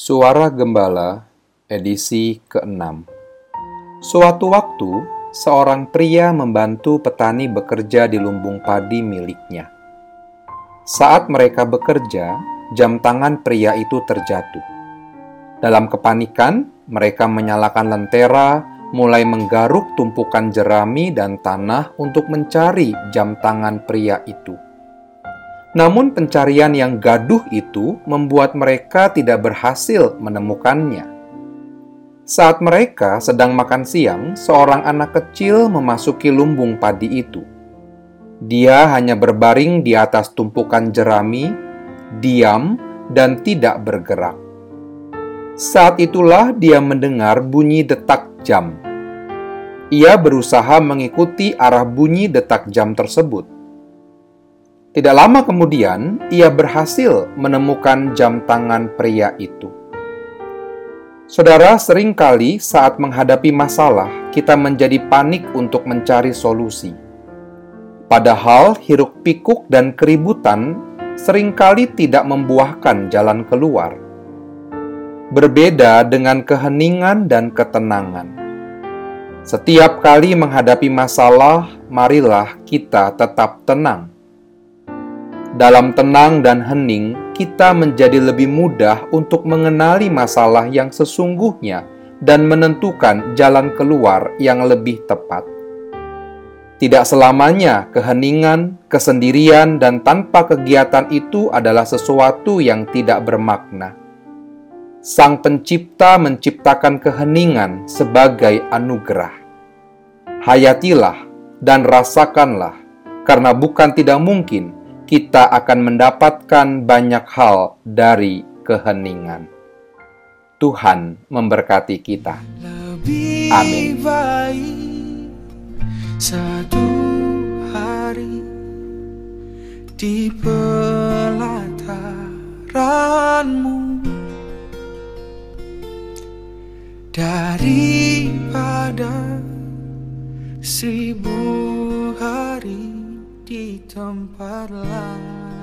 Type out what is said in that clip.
Suara Gembala, edisi ke-6 Suatu waktu, seorang pria membantu petani bekerja di lumbung padi miliknya. Saat mereka bekerja, jam tangan pria itu terjatuh. Dalam kepanikan, mereka menyalakan lentera, mulai menggaruk tumpukan jerami dan tanah untuk mencari jam tangan pria itu. Namun, pencarian yang gaduh itu membuat mereka tidak berhasil menemukannya. Saat mereka sedang makan siang, seorang anak kecil memasuki lumbung padi itu. Dia hanya berbaring di atas tumpukan jerami, diam, dan tidak bergerak. Saat itulah dia mendengar bunyi detak jam. Ia berusaha mengikuti arah bunyi detak jam tersebut tidak lama kemudian, ia berhasil menemukan jam tangan pria itu. Saudara, sering kali saat menghadapi masalah, kita menjadi panik untuk mencari solusi. Padahal hiruk-pikuk dan keributan sering kali tidak membuahkan jalan keluar. Berbeda dengan keheningan dan ketenangan. Setiap kali menghadapi masalah, marilah kita tetap tenang dalam tenang dan hening, kita menjadi lebih mudah untuk mengenali masalah yang sesungguhnya dan menentukan jalan keluar yang lebih tepat. Tidak selamanya keheningan, kesendirian, dan tanpa kegiatan itu adalah sesuatu yang tidak bermakna. Sang Pencipta menciptakan keheningan sebagai anugerah. Hayatilah dan rasakanlah, karena bukan tidak mungkin kita akan mendapatkan banyak hal dari keheningan. Tuhan memberkati kita. Amin. Daripada seribu hari di tempat lain